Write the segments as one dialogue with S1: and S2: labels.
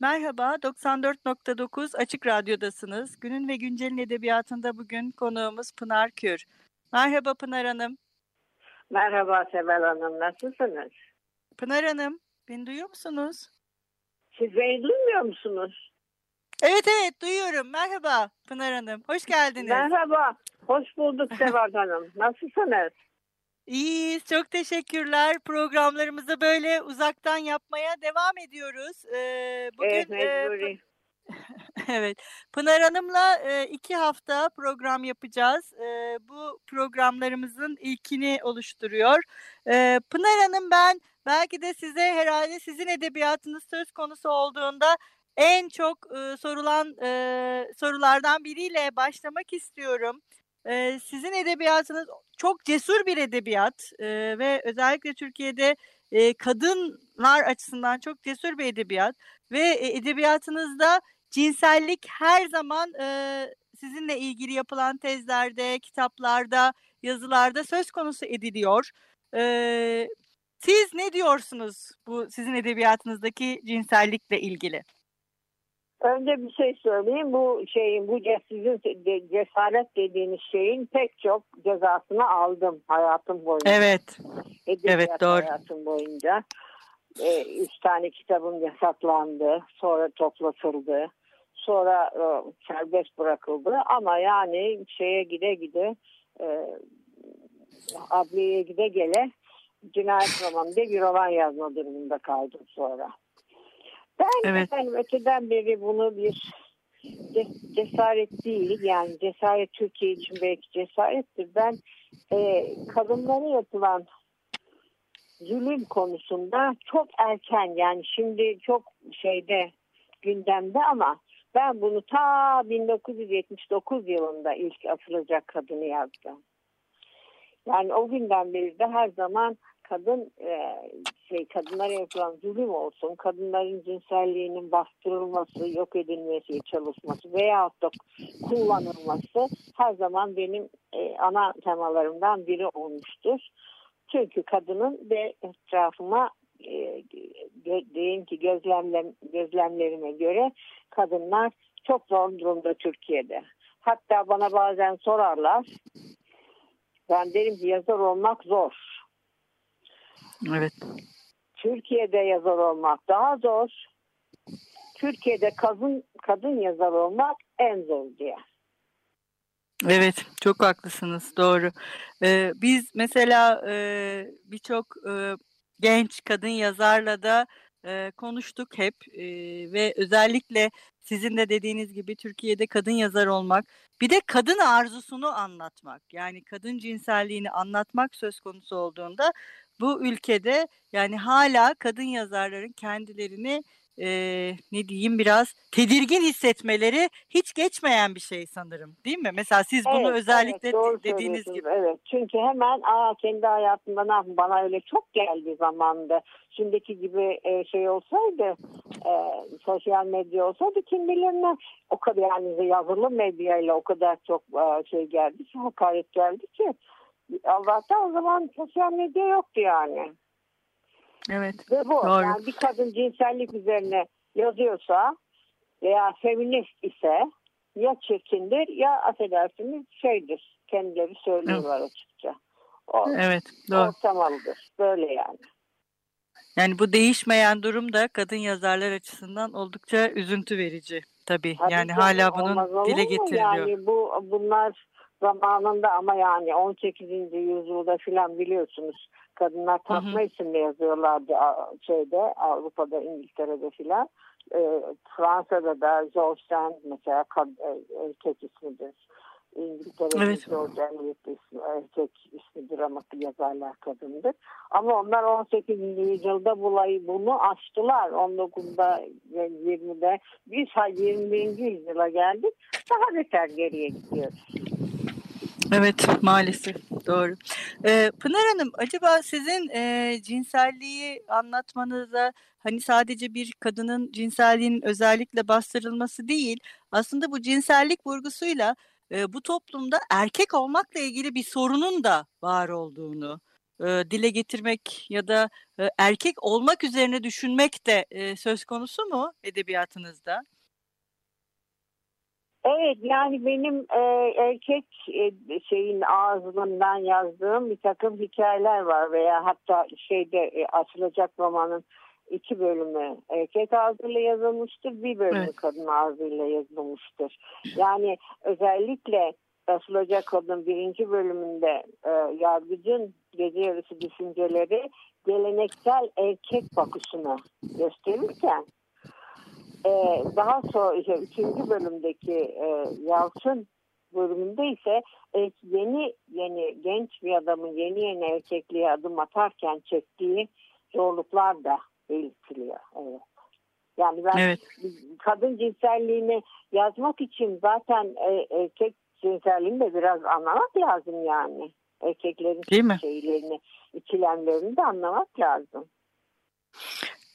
S1: Merhaba, 94.9 Açık Radyo'dasınız. Günün ve Güncel'in edebiyatında bugün konuğumuz Pınar Kür. Merhaba Pınar Hanım.
S2: Merhaba Seval Hanım, nasılsınız?
S1: Pınar Hanım, beni duyuyor musunuz?
S2: Siz beni duymuyor musunuz?
S1: Evet evet duyuyorum. Merhaba Pınar Hanım. Hoş geldiniz.
S2: Merhaba. Hoş bulduk Seval Hanım. Nasılsınız?
S1: İyiyiz. Çok teşekkürler. Programlarımızı böyle uzaktan yapmaya devam ediyoruz.
S2: Ee, bugün, evet. E,
S1: evet. Pınar Hanım'la e, iki hafta program yapacağız. E, bu programlarımızın ilkini oluşturuyor. E, Pınar Hanım ben belki de size herhalde sizin edebiyatınız söz konusu olduğunda en çok e, sorulan e, sorulardan biriyle başlamak istiyorum. E, sizin edebiyatınız çok cesur bir edebiyat e, ve özellikle Türkiye'de e, kadınlar açısından çok cesur bir edebiyat ve e, edebiyatınızda cinsellik her zaman e, sizinle ilgili yapılan tezlerde, kitaplarda, yazılarda söz konusu ediliyor. E, siz ne diyorsunuz bu sizin edebiyatınızdaki cinsellikle ilgili?
S2: Önce bir şey söyleyeyim. Bu şeyin, bu sizin cesaret dediğiniz şeyin pek çok cezasını aldım hayatım boyunca.
S1: Evet.
S2: Edebiyat evet doğru. Hayatım boyunca. Ee, üç tane kitabım yasaklandı. Sonra toplatıldı. Sonra e, serbest bırakıldı. Ama yani şeye gide gide e, adliyeye gide gele cinayet romanı diye bir roman yazma durumunda kaldım sonra. Ben evet. efendim öteden beri bunu bir cesaret değil yani cesaret Türkiye için belki cesarettir. Ben e, kadınlara yapılan zulüm konusunda çok erken yani şimdi çok şeyde gündemde ama ben bunu ta 1979 yılında ilk asılacak kadını yazdım. Yani o günden beri de her zaman kadın e, şey kadınlara yapılan zulüm olsun, kadınların cinselliğinin bastırılması, yok edilmesi, çalışması veyahut da kullanılması her zaman benim e, ana temalarımdan biri olmuştur. Çünkü kadının ve etrafıma e, ki gözlemlem, gözlemlerime göre kadınlar çok zor durumda Türkiye'de. Hatta bana bazen sorarlar. Ben derim ki yazar olmak zor.
S1: Evet.
S2: Türkiye'de yazar olmak daha zor. Türkiye'de kadın kadın yazar olmak en zor diye.
S1: Evet, çok haklısınız, doğru. Ee, biz mesela e, birçok e, genç kadın yazarla da e, konuştuk hep e, ve özellikle sizin de dediğiniz gibi Türkiye'de kadın yazar olmak, bir de kadın arzusunu anlatmak, yani kadın cinselliğini anlatmak söz konusu olduğunda bu ülkede yani hala kadın yazarların kendilerini e, ne diyeyim biraz tedirgin hissetmeleri hiç geçmeyen bir şey sanırım değil mi? Mesela siz
S2: evet,
S1: bunu özellikle
S2: evet,
S1: dediğiniz gibi.
S2: Evet çünkü hemen aa kendi hayatımda ne yapayım bana öyle çok geldi zamanda. Şimdiki gibi e, şey olsaydı e, sosyal medya olsaydı kim bilir ne o kadar yani yazılı medyayla o kadar çok e, şey geldi ki hakaret geldi ki Allah'tan o zaman sosyal medya yoktu yani.
S1: Evet.
S2: Ve bu doğru. yani bir kadın cinsellik üzerine yazıyorsa veya feminist ise ya çirkindir ya affedersiniz şeydir. Kendileri söylüyorlar evet. açıkça.
S1: O, evet doğru.
S2: Ortamalıdır. Böyle yani.
S1: Yani bu değişmeyen durum da kadın yazarlar açısından oldukça üzüntü verici tabii. tabii yani hala bunun dile getiriliyor.
S2: Yani bu bunlar zamanında ama yani 18. yüzyılda filan biliyorsunuz kadınlar takma isimle yazıyorlardı şeyde Avrupa'da İngiltere'de filan. E, Fransa'da da George Sand mesela e, erkek ismidir. İngiltere'de evet. George Eliot ismi, erkek ismi dramatı yazarlar kadındır. Ama onlar 18. yüzyılda bulayı bunu açtılar. 19'da 20'de biz 21. yüzyıla geldik. Daha beter geriye gidiyoruz.
S1: Evet maalesef doğru. Ee, Pınar Hanım acaba sizin e, cinselliği anlatmanıza hani sadece bir kadının cinselliğinin özellikle bastırılması değil aslında bu cinsellik vurgusuyla e, bu toplumda erkek olmakla ilgili bir sorunun da var olduğunu e, dile getirmek ya da e, erkek olmak üzerine düşünmek de e, söz konusu mu edebiyatınızda?
S2: Evet yani benim e, erkek e, şeyin ağzından yazdığım bir takım hikayeler var veya hatta şeyde e, açılacak romanın iki bölümü erkek ağzıyla yazılmıştır, bir bölümü evet. kadın ağzıyla yazılmıştır. Yani özellikle açılacak kadın birinci bölümünde e, yargıcın gece yarısı düşünceleri geleneksel erkek bakışını gösterirken ee, daha sonra işte, üçüncü bölümdeki e, Yalçın bölümünde ise e, yeni yeni genç bir adamın yeni yeni erkekliğe adım atarken çektiği zorluklar da belirtiliyor. Evet. Yani ben evet. kadın cinselliğini yazmak için zaten e, erkek cinselliğini de biraz anlamak lazım yani. Erkeklerin Değil mi? şeylerini, ikilemlerini de anlamak lazım.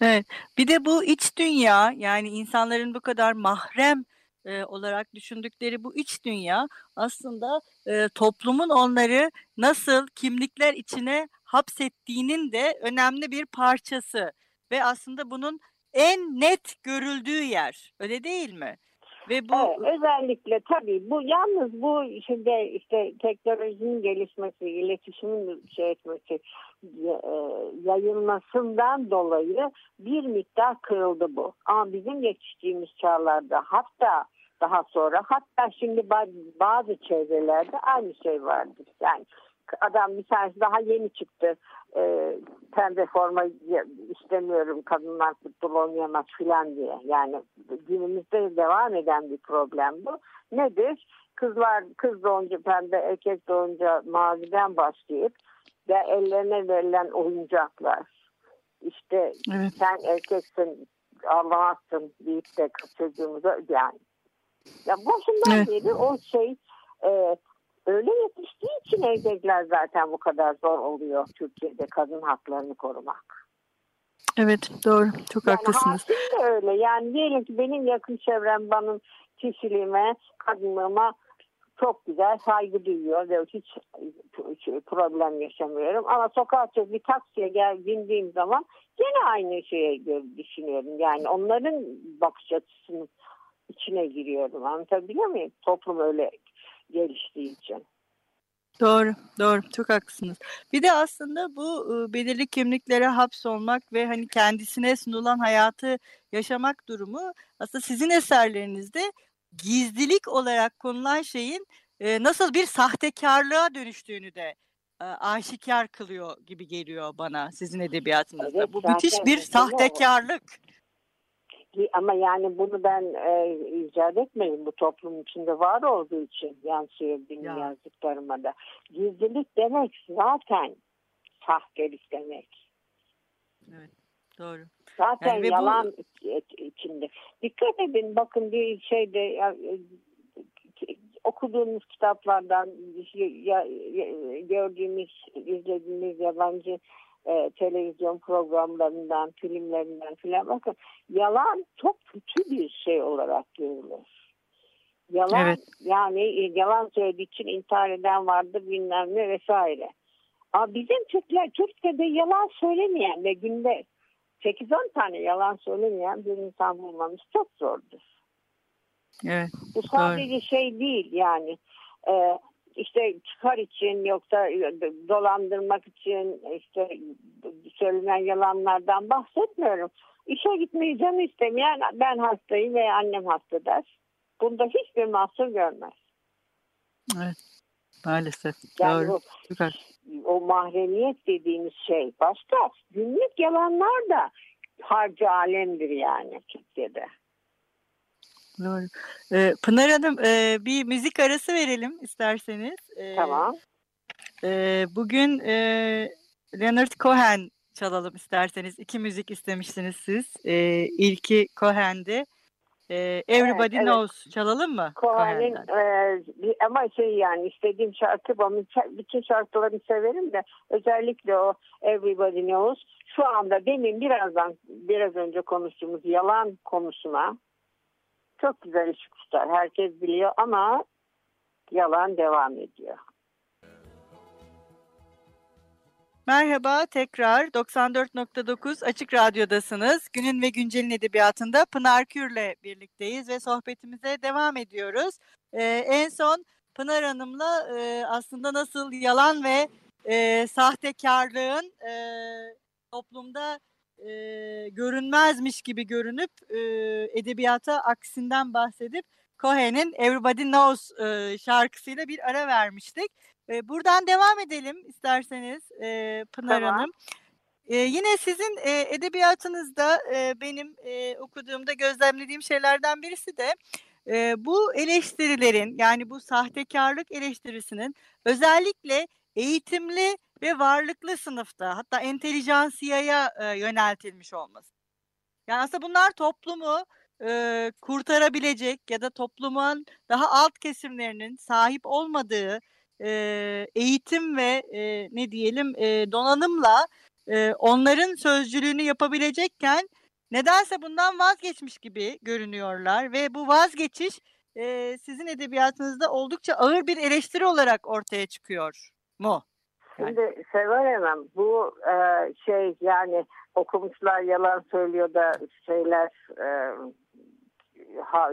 S1: Evet. Bir de bu iç dünya yani insanların bu kadar mahrem e, olarak düşündükleri bu iç dünya aslında e, toplumun onları nasıl kimlikler içine hapsettiğinin de önemli bir parçası ve aslında bunun en net görüldüğü yer. Öyle değil mi?
S2: Ve bu evet, özellikle tabii bu yalnız bu şimdi işte teknolojinin gelişmesi, iletişimin şey etmesi, e, yayılmasından dolayı bir miktar kırıldı bu. Ama bizim yetiştiğimiz çağlarda hatta daha sonra hatta şimdi bazı çevrelerde aynı şey vardır. Yani adam bir tanesi daha yeni çıktı. E, pembe forma istemiyorum kadınlar futbol oynayamaz filan diye. Yani günümüzde devam eden bir problem bu. Nedir? Kızlar kız doğunca pembe erkek doğunca maviden başlayıp ve ellerine verilen oyuncaklar. İşte evet. sen erkeksin Allah'sın deyip de çocuğumuza yani. Ya başından evet. beri o şey e, öyle yetiştiği için erkekler zaten bu kadar zor oluyor Türkiye'de kadın haklarını korumak.
S1: Evet doğru çok
S2: yani
S1: haklısınız.
S2: de öyle yani diyelim ki benim yakın çevrem benim kişiliğime kadınlığıma çok güzel saygı duyuyor ve hiç, hiç problem yaşamıyorum. Ama çıkıp bir taksiye gel bindiğim zaman yine aynı şeye düşünüyorum. Yani onların bakış açısının içine giriyorum. Anlatabiliyor muyum? Toplum öyle geliştiği için.
S1: Doğru, doğru. Çok haklısınız. Bir de aslında bu belirli kimliklere hapsolmak ve hani kendisine sunulan hayatı yaşamak durumu aslında sizin eserlerinizde gizlilik olarak konulan şeyin nasıl bir sahtekarlığa dönüştüğünü de aşikar kılıyor gibi geliyor bana sizin edebiyatınızda. Evet, bu müthiş bir sahtekarlık.
S2: Ama yani bunu ben e, icat etmedim. Bu toplum içinde var olduğu için yansıyor benim ya. yazdıklarıma da. Gizlilik demek zaten sahtelik demek.
S1: Evet, doğru.
S2: Zaten yani yalan bu... içinde. Dikkat edin bakın bir şeyde ya, e, okuduğumuz kitaplardan ya, ya, gördüğümüz, izlediğimiz yabancı e, televizyon programlarından, filmlerinden filan bakın yalan çok kötü bir şey olarak görülür. Yalan evet. yani e, yalan söylediği için intihar eden vardı bilmem ne vesaire. Ama bizim Türkler Türkiye'de yalan söylemeyen ve günde 8-10 tane yalan söylemeyen bir insan bulmamız çok zordur.
S1: Evet,
S2: Bu sadece doğru. şey değil yani. E, işte çıkar için yoksa dolandırmak için işte söylenen yalanlardan bahsetmiyorum. İşe gitmeyi canı istemeyen ben hastayım veya annem hasta der. Bunda hiçbir mahsur görmez.
S1: Evet. Maalesef. Yani Doğru.
S2: O, o mahremiyet dediğimiz şey başka. Günlük yalanlar da harcı alemdir yani Türkiye'de.
S1: Doğru. Ee, Pınar Hanım e, bir müzik arası verelim isterseniz.
S2: Ee, tamam.
S1: E, bugün e, Leonard Cohen çalalım isterseniz. İki müzik istemiştiniz siz. E, ilki Cohen'di. E, Everybody evet, Knows evet. çalalım mı?
S2: Cohen'in e, ama şey yani istediğim şarkı bütün şarkılarını severim de özellikle o Everybody Knows şu anda demin birazdan biraz önce konuştuğumuz yalan konusuna çok güzel ışık tutar. Herkes biliyor ama yalan devam ediyor.
S1: Merhaba tekrar 94.9 Açık Radyo'dasınız. Günün ve Güncel'in edebiyatında Pınar Kür'le birlikteyiz ve sohbetimize devam ediyoruz. Ee, en son Pınar Hanım'la e, aslında nasıl yalan ve e, sahtekarlığın e, toplumda e, görünmezmiş gibi görünüp e, edebiyata aksinden bahsedip Cohen'in Everybody Knows e, şarkısıyla bir ara vermiştik. E, buradan devam edelim isterseniz e, Pınar tamam. Hanım. E, yine sizin e, edebiyatınızda e, benim e, okuduğumda gözlemlediğim şeylerden birisi de e, bu eleştirilerin yani bu sahtekarlık eleştirisinin özellikle eğitimli ve varlıklı sınıfta hatta entelijansiyaya e, yöneltilmiş olması. Yani aslında bunlar toplumu e, kurtarabilecek ya da toplumun daha alt kesimlerinin sahip olmadığı e, eğitim ve e, ne diyelim e, donanımla e, onların sözcülüğünü yapabilecekken nedense bundan vazgeçmiş gibi görünüyorlar ve bu vazgeçiş e, sizin edebiyatınızda oldukça ağır bir eleştiri olarak ortaya çıkıyor mu?
S2: Şimdi Seval Hanım bu e, şey yani okumuşlar yalan söylüyor da şeyler e, ha,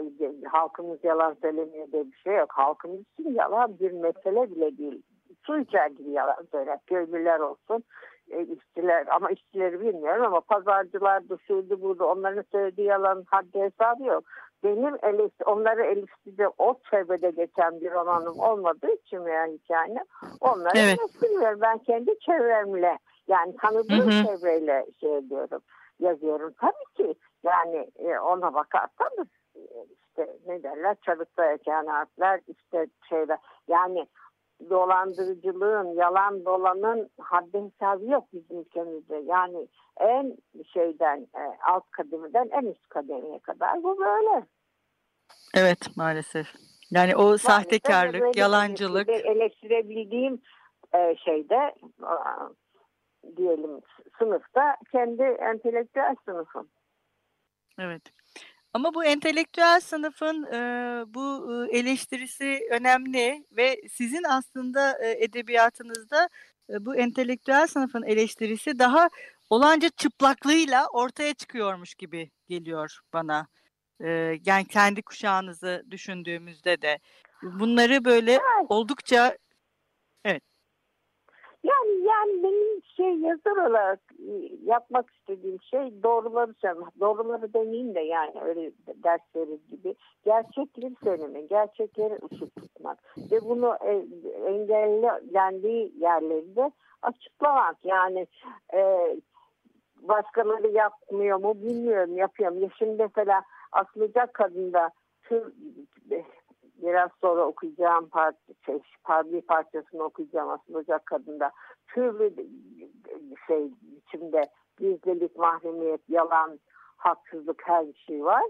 S2: halkımız yalan söylemiyor diye bir şey yok. Halkımız için yalan bir mesele bile değil. Su içer gibi yalan söyler. Köylüler olsun, e, işçiler ama işçileri bilmiyorum ama pazarcılar da şuydu burada onların söylediği yalan haddi hesabı yok. Benim eleştiri, onları eleştiride o çevrede geçen bir romanım olmadığı için veya hikaye onları evet. eleştirmiyorum. Ben kendi çevremle yani tanıdığım hı hı. çevreyle şey ediyorum yazıyorum. Tabii ki yani e, ona bakarsanız işte ne derler çarıkta eken harfler işte şeyler yani dolandırıcılığın, yalan dolanın haddi hesabı yok bizim ülkemizde. Yani en şeyden e, alt kademeden en üst kademeye kadar bu böyle.
S1: Evet maalesef. Yani o maalesef sahtekarlık, yalancılık.
S2: Eleştirebildiğim e, şeyde diyelim sınıfta kendi entelektüel sınıfım.
S1: Evet. Ama bu entelektüel sınıfın e, bu eleştirisi önemli ve sizin aslında e, edebiyatınızda e, bu entelektüel sınıfın eleştirisi daha olanca çıplaklığıyla ortaya çıkıyormuş gibi geliyor bana. E, yani kendi kuşağınızı düşündüğümüzde de. Bunları böyle oldukça evet
S2: yani yani benim şey yazar olarak e, yapmak istediğim şey doğruları söylemek. Doğruları demeyeyim de yani öyle ders verir gibi. Gerçekleri söylemek, gerçekleri ışık tutmak. Ve bunu e, engellendiği yerleri de açıklamak. Yani e, başkaları yapmıyor mu bilmiyorum yapıyorum. Ya şimdi mesela Aslıcak Kadın'da tür, biraz sonra okuyacağım part, şey, bir parçasını okuyacağım aslında kadında. Türlü şey biçimde gizlilik, mahremiyet, yalan, haksızlık her şey var.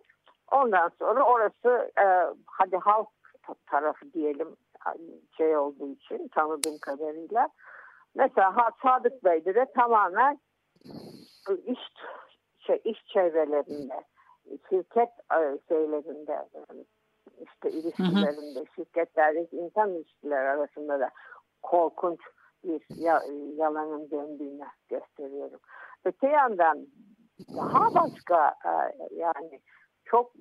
S2: Ondan sonra orası e, hadi halk tarafı diyelim şey olduğu için tanıdığım kadarıyla. Mesela Sadık Bey'de de tamamen iş şey iş çevrelerinde, şirket e, şeylerinde işte ilişkilerinde, hı hı. şirketlerdeki insan ilişkiler arasında da korkunç bir yalanın döndüğünü gösteriyorum. Öte yandan daha başka e, yani çok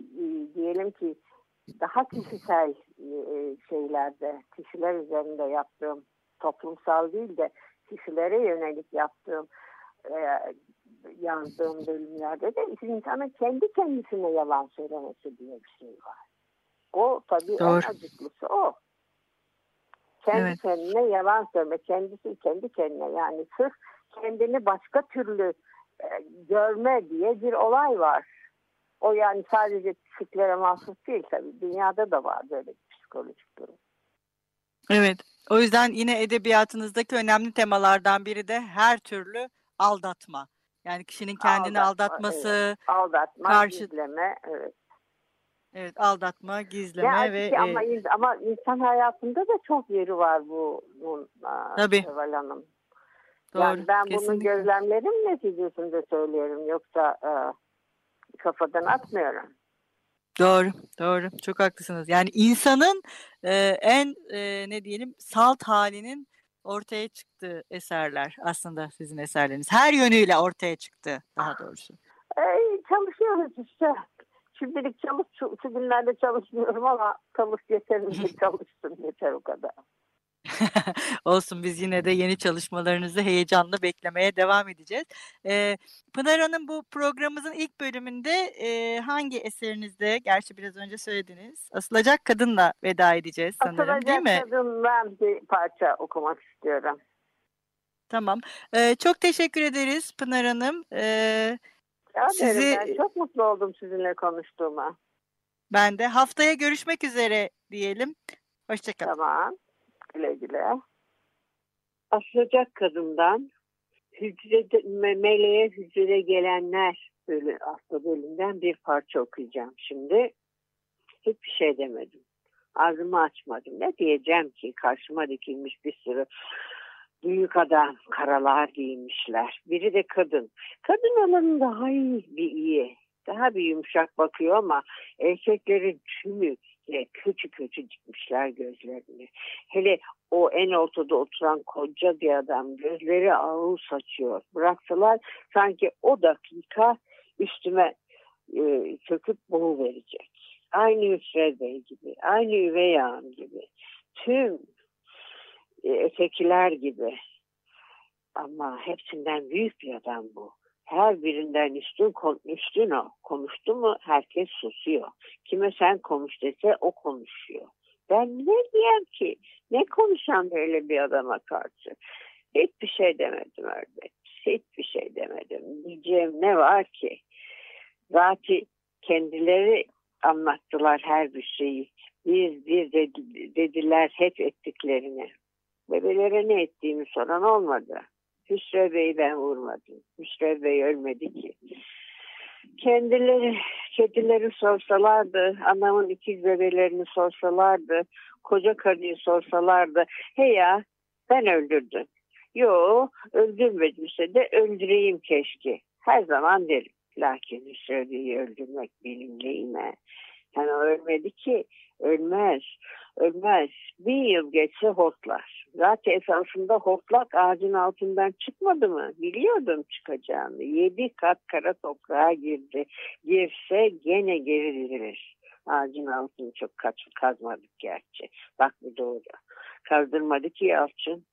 S2: e, diyelim ki daha kişisel e, şeylerde, kişiler üzerinde yaptığım toplumsal değil de kişilere yönelik yaptığım yazdığım bölümlerde de insanın kendi kendisine yalan söylemesi diye bir şey var. O tabii Doğru. en acıklısı o. Kendi evet. kendine yalan söyleme, kendisi kendi kendine yani sırf kendini başka türlü e, görme diye bir olay var. O yani sadece Türklere mahsus değil tabii. Dünyada da var böyle bir psikolojik durum.
S1: Evet. O yüzden yine edebiyatınızdaki önemli temalardan biri de her türlü aldatma. Yani kişinin kendini aldatma, aldatması, evet.
S2: aldatma, karşı... gizleme, evet.
S1: Evet, aldatma, gizleme ya, ve
S2: ama e... ama insan hayatında da çok yeri var bu bunun Tabii. Seval Hanım. Doğru, yani ben kesinlikle. bunu gözlemlerim neticesinde söylüyorum yoksa e, kafadan atmıyorum.
S1: Doğru, doğru. Çok haklısınız. Yani insanın e, en e, ne diyelim salt halinin ortaya çıktığı eserler aslında sizin eserleriniz. Her yönüyle ortaya çıktı daha doğrusu.
S2: E, çalışıyoruz işte. Şimdilik çalış, şu, şu günlerde çalışmıyorum ama çalış yeterince çalıştım yeter o kadar.
S1: Olsun biz yine de yeni çalışmalarınızı heyecanla beklemeye devam edeceğiz. Ee, Pınar Hanım bu programımızın ilk bölümünde e, hangi eserinizde, gerçi biraz önce söylediniz, Asılacak Kadın'la veda edeceğiz sanırım
S2: Asılacak
S1: değil mi?
S2: Asılacak Kadın'dan bir parça okumak istiyorum.
S1: Tamam. Ee, çok teşekkür ederiz Pınar Hanım. Ee,
S2: sizi... Ben çok mutlu oldum sizinle konuştuğuma.
S1: Ben de. Haftaya görüşmek üzere diyelim. Hoşçakalın.
S2: Tamam. Güle güle. Asılacak kadından hücre, meleğe hücre gelenler böyle aslı bölümden bir parça okuyacağım şimdi. Hiçbir şey demedim. Ağzımı açmadım. Ne diyeceğim ki karşıma dikilmiş bir sürü büyük adam karalar giymişler. Biri de kadın. Kadın olanın daha iyi bir iyi. Daha bir yumuşak bakıyor ama erkeklerin tümü kötü kötü dikmişler gözlerini. Hele o en ortada oturan koca bir adam gözleri ağır saçıyor. Bıraksalar sanki o dakika üstüme e, çöküp boğu verecek. Aynı Hüsrev Bey gibi, aynı Üvey Ağam gibi, tüm e, ötekiler gibi. Ama hepsinden büyük bir adam bu her birinden üstün, üstün o. Konuştu mu herkes susuyor. Kime sen konuş dese o konuşuyor. Ben ne diyeyim ki? Ne konuşan böyle bir adama karşı? Hiçbir şey demedim ördek. Hiçbir şey demedim. Diyeceğim ne var ki? Zaten kendileri anlattılar her bir şeyi. Biz bir dediler hep ettiklerini. Bebelere ne ettiğimi soran olmadı. Hüsrev Bey'i ben vurmadım. Hüsrev Bey ölmedi ki. Kendileri kedileri sorsalardı, anamın ikiz bebelerini sorsalardı, koca karıyı sorsalardı. He ya ben öldürdüm. Yo öldürmedimse de öldüreyim keşke. Her zaman derim. Lakin Hüsrev Bey'i öldürmek benim neyime. Yani ölmedi ki ölmez. Ölmez. Bir yıl geçse hortlar. Zaten esasında hortlak ağacın altından çıkmadı mı? Biliyordum çıkacağını. Yedi kat kara toprağa girdi. Girse gene geri dizilir. Ağacın altını çok kaç, kazmadık gerçi. Bak bu doğru. Kazdırmadı ki Yalçın.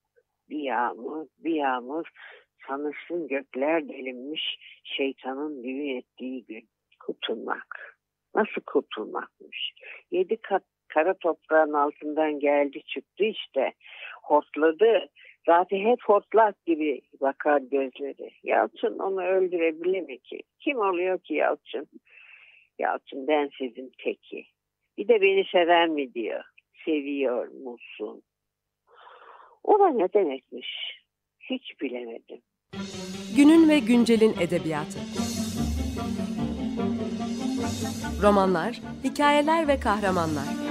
S2: Bir yağmur, bir yağmur. Sanırsın gökler delinmiş şeytanın düğün ettiği gün. Kurtulmak. Nasıl kurtulmakmış? Yedi kat kara toprağın altından geldi çıktı işte. Hortladı. Zaten hep hortlak gibi bakar gözleri. Yalçın onu öldürebilir mi ki? Kim oluyor ki Yalçın? Yalçın ben sizin teki. Bir de beni sever mi diyor. Seviyor musun? O da ne demekmiş? Hiç bilemedim.
S3: Günün ve güncelin edebiyatı. Romanlar, hikayeler ve kahramanlar.